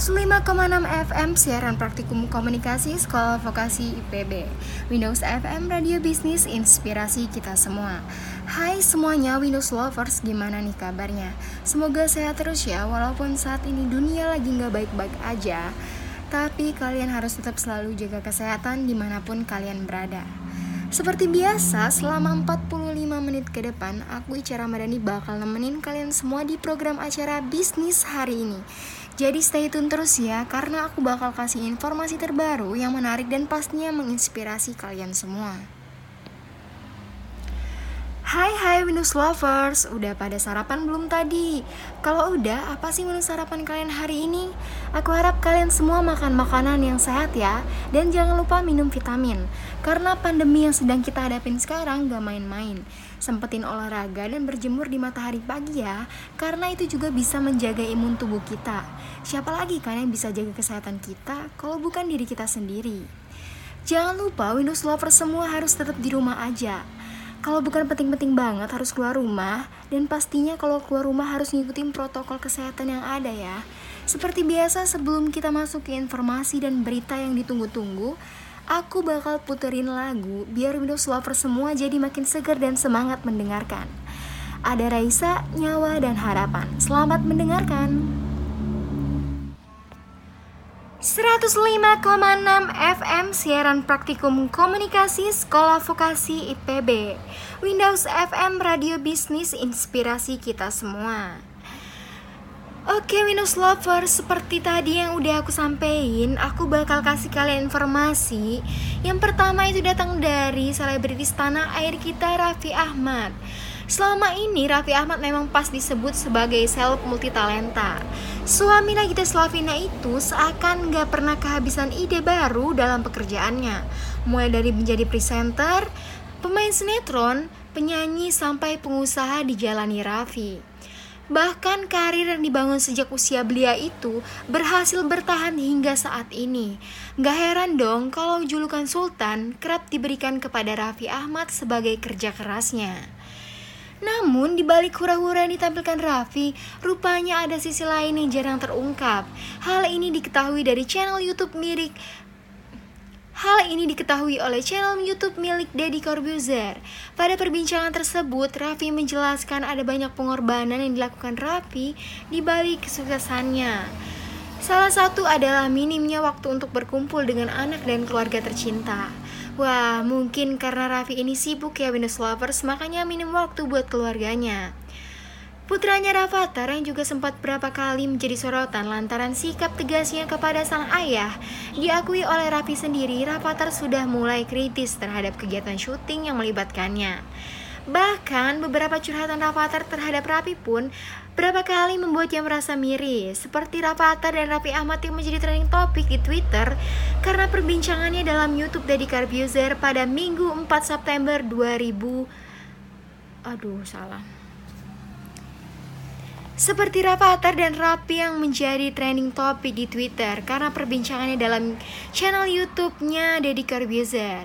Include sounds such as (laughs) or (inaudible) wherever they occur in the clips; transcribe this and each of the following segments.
105,6 FM siaran praktikum komunikasi Sekolah Vokasi IPB Windows FM Radio Bisnis Inspirasi kita semua. Hai semuanya Windows Lovers gimana nih kabarnya? Semoga sehat terus ya Walaupun saat ini dunia lagi nggak baik-baik aja. Tapi kalian harus tetap selalu jaga kesehatan di mana pun kalian berada. Seperti biasa, selama 45 menit ke depan, aku Ica Ramadhani bakal nemenin kalian semua di program acara bisnis hari ini. Jadi stay tune terus ya, karena aku bakal kasih informasi terbaru yang menarik dan pastinya menginspirasi kalian semua. Hai hai Windows Lovers, udah pada sarapan belum tadi? Kalau udah, apa sih menu sarapan kalian hari ini? Aku harap kalian semua makan makanan yang sehat ya. Dan jangan lupa minum vitamin. Karena pandemi yang sedang kita hadapin sekarang gak main-main. Sempetin olahraga dan berjemur di matahari pagi ya. Karena itu juga bisa menjaga imun tubuh kita. Siapa lagi kan yang bisa jaga kesehatan kita Kalau bukan diri kita sendiri? Jangan lupa Windows Lovers semua harus tetap di rumah aja kalau bukan penting-penting banget harus keluar rumah dan pastinya kalau keluar rumah harus ngikutin protokol kesehatan yang ada ya. Seperti biasa sebelum kita masuk ke informasi dan berita yang ditunggu-tunggu, aku bakal puterin lagu biar Windows Lover semua jadi makin segar dan semangat mendengarkan. Ada Raisa, Nyawa, dan Harapan. Selamat mendengarkan. 105,6 FM siaran praktikum komunikasi Sekolah Vokasi IPB Windows FM Radio Bisnis Inspirasi kita semua. Oke Windows Lover, seperti tadi yang udah aku sampein Aku bakal kasih kalian informasi. Yang pertama itu datang dari selebritis tanah air kita Raffi Ahmad Selama ini Raffi Ahmad memang pas disebut sebagai seleb multitalenta. Suami Nagita Slavina itu seakan gak pernah kehabisan ide baru dalam pekerjaannya. Mulai dari menjadi presenter, pemain sinetron, penyanyi sampai pengusaha dijalani Raffi. Bahkan karir yang dibangun sejak usia belia itu berhasil bertahan hingga saat ini. Gak heran dong kalau julukan Sultan kerap diberikan kepada Raffi Ahmad sebagai kerja kerasnya. Namun di balik hura-hura yang ditampilkan Raffi, rupanya ada sisi lain yang jarang terungkap. Hal ini diketahui dari channel YouTube milik Hal ini diketahui oleh channel YouTube milik Deddy Corbuzier. Pada perbincangan tersebut, Raffi menjelaskan ada banyak pengorbanan yang dilakukan Raffi di balik kesuksesannya. Salah satu adalah minimnya waktu untuk berkumpul dengan anak dan keluarga tercinta. Wah, mungkin karena Raffi ini sibuk ya Windows Lovers, makanya minim waktu buat keluarganya. Putranya Rafathar yang juga sempat berapa kali menjadi sorotan lantaran sikap tegasnya kepada sang ayah, diakui oleh Raffi sendiri, Rafathar sudah mulai kritis terhadap kegiatan syuting yang melibatkannya. Bahkan beberapa curhatan Rafathar terhadap Raffi pun berapa kali membuatnya merasa miris, seperti Rafathar dan Raffi Ahmad yang menjadi trending topik di Twitter karena perbincangannya dalam YouTube Deddy Corbuzier pada Minggu 4 September 2000 Aduh, salah. Seperti Rafathar dan Rapi yang menjadi trending topik di Twitter karena perbincangannya dalam channel YouTube-nya Deddy Corbuzier.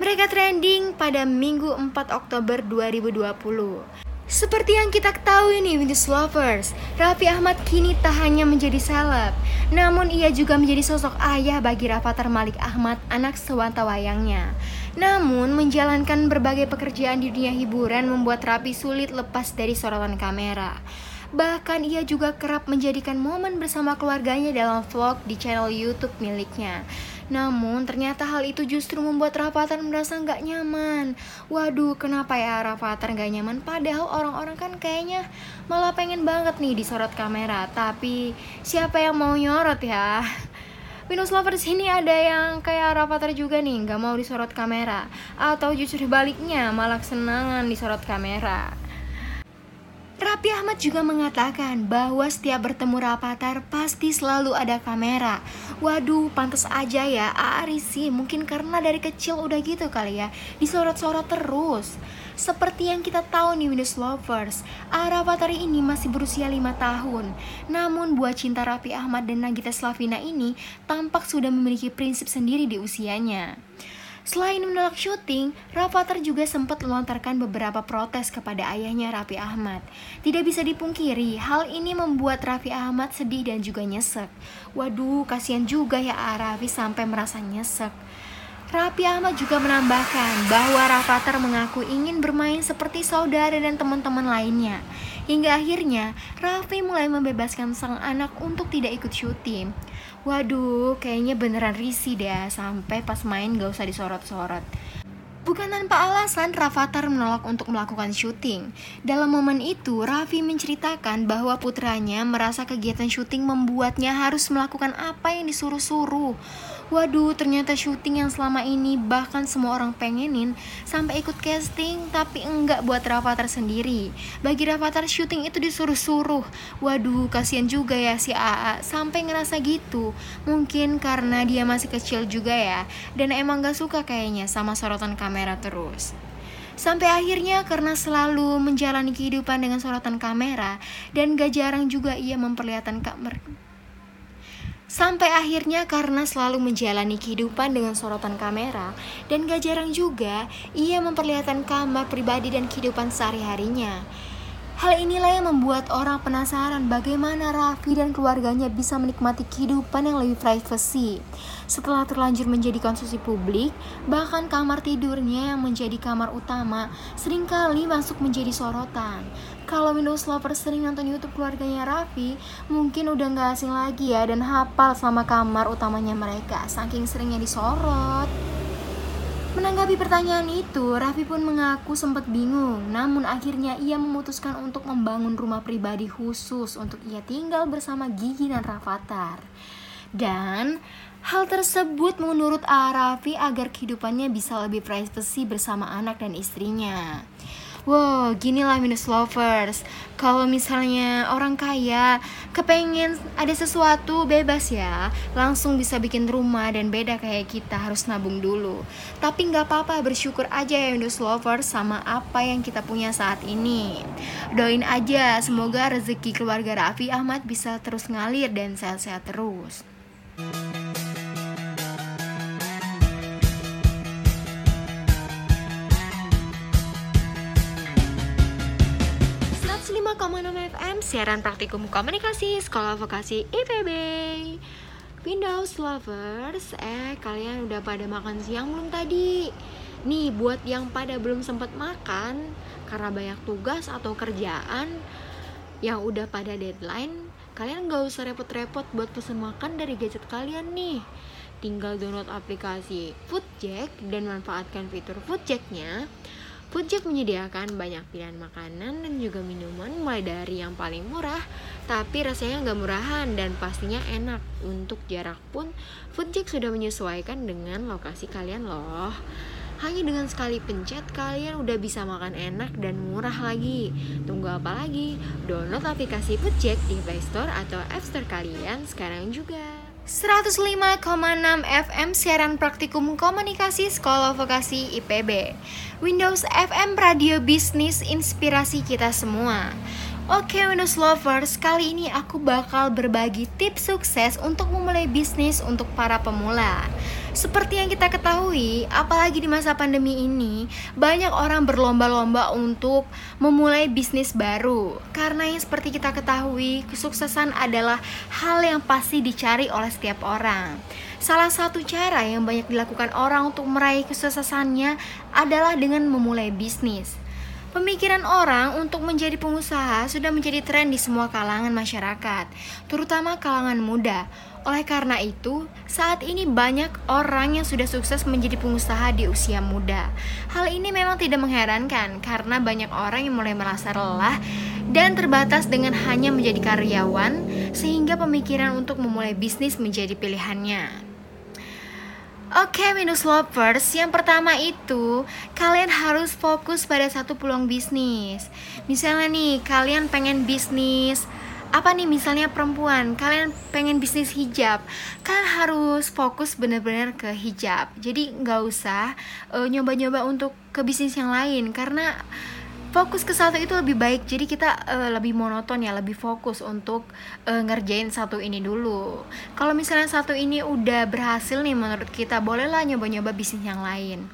Mereka trending pada Minggu 4 Oktober 2020. Seperti yang kita ketahui nih Windows Lovers, Raffi Ahmad kini tak hanya menjadi seleb, namun ia juga menjadi sosok ayah bagi Rafathar Malik Ahmad, anak sewantawayangnya. Namun, menjalankan berbagai pekerjaan di dunia hiburan membuat Raffi sulit lepas dari sorotan kamera. Bahkan ia juga kerap menjadikan momen bersama keluarganya dalam vlog di channel YouTube miliknya. Namun ternyata hal itu justru membuat Rafathar merasa nggak nyaman. Waduh, kenapa ya Rafathar nggak nyaman? Padahal orang-orang kan kayaknya malah pengen banget nih disorot kamera. Tapi siapa yang mau nyorot ya? (laughs) Windows Lovers ini ada yang kayak Rafathar juga nih, nggak mau disorot kamera. Atau justru baliknya, malah senangan disorot kamera. Raffi Ahmad juga mengatakan bahwa setiap bertemu Rapatar pasti selalu ada kamera. Waduh, pantas aja ya Arisi mungkin karena dari kecil udah gitu kali ya, disorot-sorot terus. Seperti yang kita tahu nih Windows Lovers, Rapatar ini masih berusia 5 tahun. Namun buat cinta Raffi Ahmad dan Nagita Slavina ini tampak sudah memiliki prinsip sendiri di usianya. Selain menolak syuting, Rafathar juga sempat melontarkan beberapa protes kepada ayahnya Raffi Ahmad. Tidak bisa dipungkiri, hal ini membuat Raffi Ahmad sedih dan juga nyesek. Waduh, kasihan juga ya Raffi sampai merasa nyesek. Raffi Ahmad juga menambahkan bahwa Rafathar mengaku ingin bermain seperti saudara dan teman-teman lainnya. Hingga akhirnya, Raffi mulai membebaskan sang anak untuk tidak ikut syuting. Waduh, kayaknya beneran risih deh sampai pas main gak usah disorot-sorot. Bukan tanpa alasan, Rafathar menolak untuk melakukan syuting. Dalam momen itu, Raffi menceritakan bahwa putranya merasa kegiatan syuting membuatnya harus melakukan apa yang disuruh-suruh. Waduh, ternyata syuting yang selama ini bahkan semua orang pengenin sampai ikut casting tapi enggak buat Rafathar sendiri. Bagi Rafathar syuting itu disuruh-suruh. Waduh, kasihan juga ya si AA sampai ngerasa gitu. Mungkin karena dia masih kecil juga ya dan emang gak suka kayaknya sama sorotan kamera terus. Sampai akhirnya karena selalu menjalani kehidupan dengan sorotan kamera dan gak jarang juga ia memperlihatkan kamera Sampai akhirnya karena selalu menjalani kehidupan dengan sorotan kamera dan gak jarang juga ia memperlihatkan kamar pribadi dan kehidupan sehari-harinya. Hal inilah yang membuat orang penasaran bagaimana Raffi dan keluarganya bisa menikmati kehidupan yang lebih privacy. Setelah terlanjur menjadi konsumsi publik, bahkan kamar tidurnya yang menjadi kamar utama sering kali masuk menjadi sorotan. Kalau Windows Lover sering nonton YouTube keluarganya Raffi, mungkin udah gak asing lagi ya dan hafal sama kamar utamanya mereka, saking seringnya disorot. Menanggapi pertanyaan itu, Raffi pun mengaku sempat bingung, namun akhirnya ia memutuskan untuk membangun rumah pribadi khusus untuk ia tinggal bersama Gigi dan Rafathar. Dan hal tersebut menurut Raffi agar kehidupannya bisa lebih privacy bersama anak dan istrinya. Wow, gini lah minus lovers. Kalau misalnya orang kaya kepengen ada sesuatu bebas ya, langsung bisa bikin rumah dan beda kayak kita harus nabung dulu. Tapi nggak apa-apa, bersyukur aja ya minus lovers sama apa yang kita punya saat ini. Doain aja, semoga rezeki keluarga Raffi Ahmad bisa terus ngalir dan sehat-sehat terus. 105,6 FM Siaran Praktikum Komunikasi Sekolah Vokasi IPB Windows Lovers Eh kalian udah pada makan siang belum tadi? Nih buat yang pada belum sempat makan Karena banyak tugas atau kerjaan Yang udah pada deadline Kalian gak usah repot-repot buat pesen makan dari gadget kalian nih. Tinggal download aplikasi Foodjack Dan manfaatkan fitur Foodjacknya Foodjack menyediakan banyak pilihan makanan dan juga minuman mulai dari yang paling murah tapi rasanya nggak murahan dan pastinya enak. Untuk jarak pun Foodjack sudah menyesuaikan dengan lokasi kalian loh. Hanya dengan sekali pencet kalian udah bisa makan enak dan murah lagi. Tunggu apa lagi? Download aplikasi Foodjack di Play Store atau App Store kalian sekarang juga. 105,6 FM siaran praktikum komunikasi Sekolah Vokasi IPB. Windows FM Radio Bisnis inspirasi kita semua. Oke Windows Lovers, kali ini aku bakal berbagi tips sukses untuk memulai bisnis untuk para pemula. Seperti yang kita ketahui, apalagi di masa pandemi ini, banyak orang berlomba-lomba untuk memulai bisnis baru. Karena yang seperti kita ketahui, kesuksesan adalah hal yang pasti dicari oleh setiap orang. Salah satu cara yang banyak dilakukan orang untuk meraih kesuksesannya adalah dengan memulai bisnis. Pemikiran orang untuk menjadi pengusaha sudah menjadi tren di semua kalangan masyarakat, terutama kalangan muda. Oleh karena itu, saat ini banyak orang yang sudah sukses menjadi pengusaha di usia muda. Hal ini memang tidak mengherankan karena banyak orang yang mulai merasa lelah dan terbatas dengan hanya menjadi karyawan, sehingga pemikiran untuk memulai bisnis menjadi pilihannya. Oke, okay, minus lovers. Yang pertama itu, kalian harus fokus pada satu peluang bisnis. Misalnya nih, kalian pengen bisnis apa nih misalnya perempuan kalian pengen bisnis hijab kalian harus fokus bener-bener ke hijab. Jadi nggak usah uh, nyoba-nyoba untuk ke bisnis yang lain karena fokus ke satu itu lebih baik. Jadi kita uh, lebih monoton ya lebih fokus untuk uh, ngerjain satu ini dulu. Kalau misalnya satu ini udah berhasil nih menurut kita bolehlah nyoba-nyoba bisnis yang lain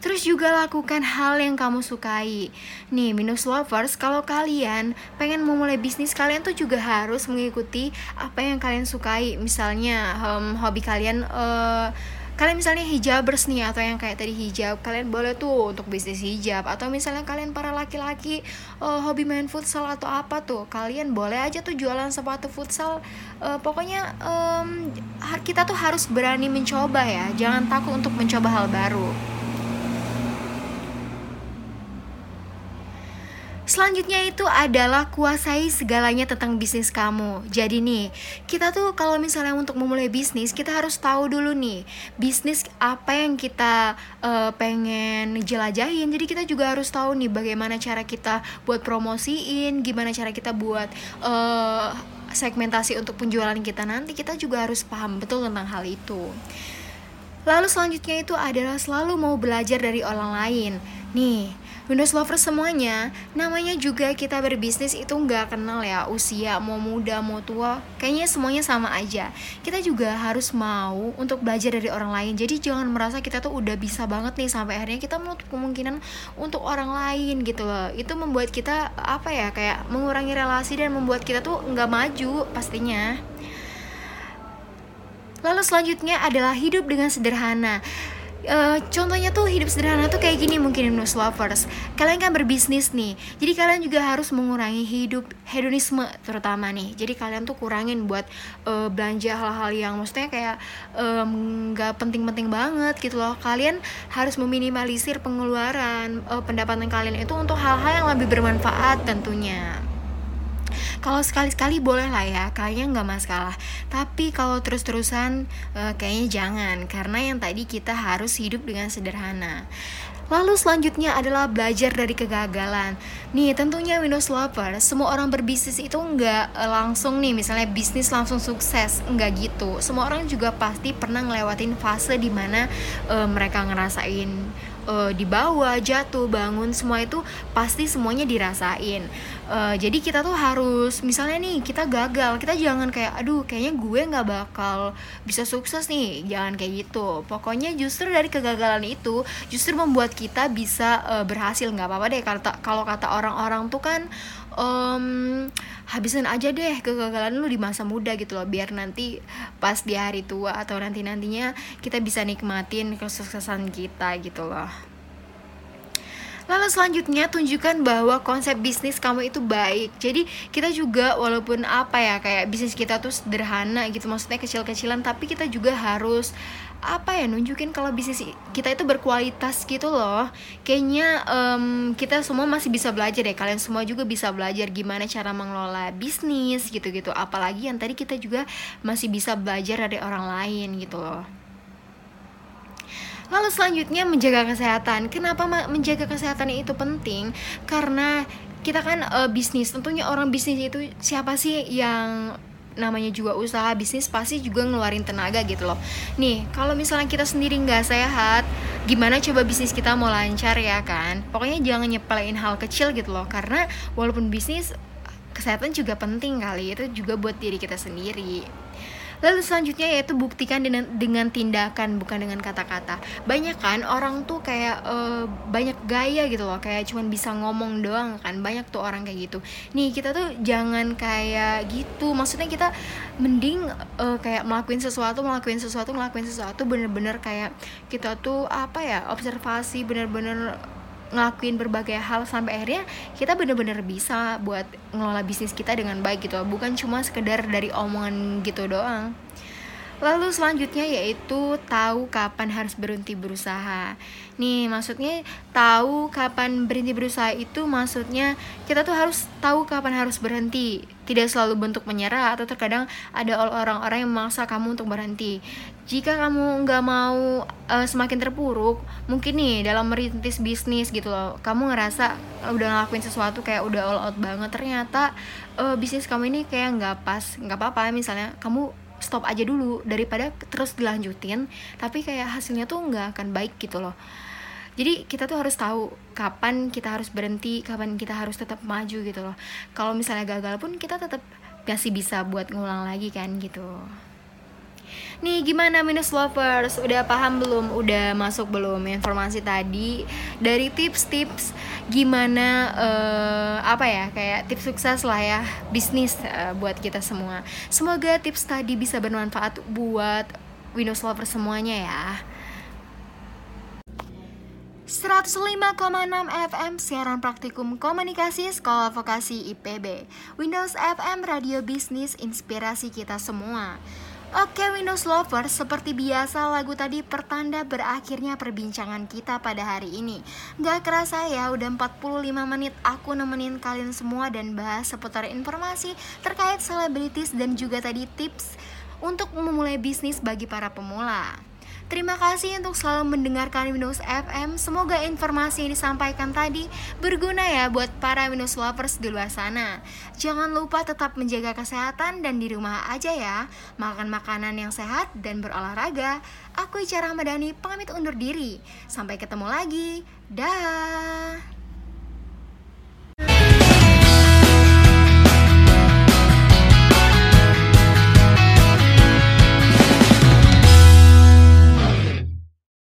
terus juga lakukan hal yang kamu sukai. Nih minus lovers kalau kalian pengen memulai bisnis kalian tuh juga harus mengikuti apa yang kalian sukai. Misalnya um, hobi kalian uh, kalian misalnya hijabers nih atau yang kayak tadi hijab kalian boleh tuh untuk bisnis hijab. Atau misalnya kalian para laki-laki uh, hobi main futsal atau apa tuh kalian boleh aja tuh jualan sepatu futsal. Uh, pokoknya um, kita tuh harus berani mencoba ya. Jangan takut untuk mencoba hal baru Selanjutnya itu adalah kuasai segalanya tentang bisnis kamu. Jadi nih, kita tuh kalau misalnya untuk memulai bisnis, kita harus tahu dulu nih, bisnis apa yang kita uh, pengen jelajahin. Jadi kita juga harus tahu nih bagaimana cara kita buat promosiin, gimana cara kita buat uh, segmentasi untuk penjualan kita nanti. Kita juga harus paham betul tentang hal itu. Lalu selanjutnya itu adalah selalu mau belajar dari orang lain. Nih, Windows lovers semuanya, namanya juga kita berbisnis itu nggak kenal ya usia mau muda mau tua, kayaknya semuanya sama aja. Kita juga harus mau untuk belajar dari orang lain. Jadi jangan merasa kita tuh udah bisa banget nih sampai akhirnya kita menutup kemungkinan untuk orang lain gitu loh. Itu membuat kita apa ya kayak mengurangi relasi dan membuat kita tuh nggak maju pastinya. Lalu selanjutnya adalah hidup dengan sederhana uh, contohnya tuh hidup sederhana tuh kayak gini mungkin news lovers. Kalian kan berbisnis nih jadi kalian juga harus mengurangi hidup hedonisme terutama nih. Jadi kalian tuh kurangin buat uh, belanja hal-hal yang maksudnya kayak nggak um, penting-penting banget gitu loh. Kalian harus meminimalisir pengeluaran uh, pendapatan kalian itu untuk hal-hal yang lebih bermanfaat tentunya kalau sekali-sekali boleh lah ya kayaknya nggak masalah tapi kalau terus-terusan uh, kayaknya jangan karena yang tadi kita harus hidup dengan sederhana Lalu selanjutnya adalah belajar dari kegagalan. Nih, tentunya Windows Lover, semua orang berbisnis itu nggak uh, langsung nih, misalnya bisnis langsung sukses, nggak gitu. Semua orang juga pasti pernah ngelewatin fase di mana uh, mereka ngerasain uh, di bawah jatuh bangun semua itu pasti semuanya dirasain. Uh, jadi kita tuh harus misalnya nih kita gagal kita jangan kayak aduh kayaknya gue nggak bakal bisa sukses nih. Jangan kayak gitu. Pokoknya justru dari kegagalan itu justru membuat kita bisa uh, berhasil. Nggak apa-apa deh kalau kata orang-orang tuh kan um, habisin aja deh kegagalan lu di masa muda gitu loh biar nanti pas di hari tua atau nanti nantinya kita bisa nikmatin kesuksesan kita gitu loh Lalu selanjutnya tunjukkan bahwa konsep bisnis kamu itu baik. Jadi kita juga walaupun apa ya kayak bisnis kita tuh sederhana gitu maksudnya kecil-kecilan tapi kita juga harus apa ya nunjukin kalau bisnis kita itu berkualitas gitu loh. Kayaknya um, kita semua masih bisa belajar deh kalian semua juga bisa belajar gimana cara mengelola bisnis gitu-gitu. Apalagi yang tadi kita juga masih bisa belajar dari orang lain gitu loh. Lalu selanjutnya menjaga kesehatan. Kenapa menjaga kesehatan itu penting? Karena kita kan uh, bisnis, tentunya orang bisnis itu siapa sih yang namanya juga usaha bisnis pasti juga ngeluarin tenaga gitu loh. Nih kalau misalnya kita sendiri nggak sehat gimana coba bisnis kita mau lancar ya kan? Pokoknya jangan nyepelein hal kecil gitu loh karena walaupun bisnis kesehatan juga penting kali itu juga buat diri kita sendiri Lalu selanjutnya yaitu buktikan dengan dengan tindakan bukan dengan kata-kata. Banyak kan orang tuh kayak uh, banyak gaya gitu loh, kayak cuman bisa ngomong doang kan. Banyak tuh orang kayak gitu. Nih, kita tuh jangan kayak gitu. Maksudnya kita mending uh, kayak melakukan sesuatu, melakukan sesuatu, melakukan sesuatu bener-bener kayak kita tuh apa ya, observasi bener-bener ngelakuin berbagai hal sampai akhirnya kita bener-bener bisa buat ngelola bisnis kita dengan baik gitu. Bukan cuma sekedar dari omongan gitu doang Lalu selanjutnya yaitu tahu kapan harus berhenti berusaha. Nih, maksudnya tahu kapan berhenti berusaha itu maksudnya kita tuh harus tahu kapan harus berhenti. Tidak selalu bentuk menyerah atau terkadang ada orang-orang yang memaksa kamu untuk berhenti. Jika kamu nggak mau uh, semakin terpuruk, mungkin nih dalam merintis bisnis gitu loh, kamu ngerasa udah ngelakuin sesuatu kayak udah all out banget, ternyata uh, bisnis kamu ini kayak nggak pas, nggak apa-apa. Misalnya kamu stop aja dulu daripada terus dilanjutin. Tapi kayak hasilnya tuh nggak akan baik gitu loh. Jadi kita tuh harus tahu kapan kita harus berhenti kapan kita harus tetap maju gitu loh. Kalau misalnya gagal pun kita tetap masih bisa buat ngulang lagi kan gitu Nih gimana minus lovers? Udah paham belum? Udah masuk belum informasi tadi? Dari tips-tips gimana uh, apa ya kayak tips sukses lah ya bisnis uh, buat kita semua. Semoga tips tadi bisa bermanfaat buat Windows lovers semuanya ya. 105,6 FM siaran praktikum komunikasi Sekolah Vokasi IPB Windows FM Radio Bisnis Inspirasi kita semua Oke Windows Lovers, seperti biasa lagu tadi pertanda berakhirnya perbincangan kita pada hari ini. Gak kerasa ya, udah 45 menit aku nemenin kalian semua dan bahas seputar informasi terkait selebritis dan juga tadi tips untuk memulai bisnis bagi para pemula Terima kasih untuk selalu mendengarkan Windows FM. Semoga informasi yang disampaikan tadi berguna ya buat para Windows lovers di luar sana. Jangan lupa tetap menjaga kesehatan dan di rumah aja ya. Makan makanan yang sehat dan berolahraga. Aku Ica Ramadhani pamit undur diri. Sampai ketemu lagi. Dah.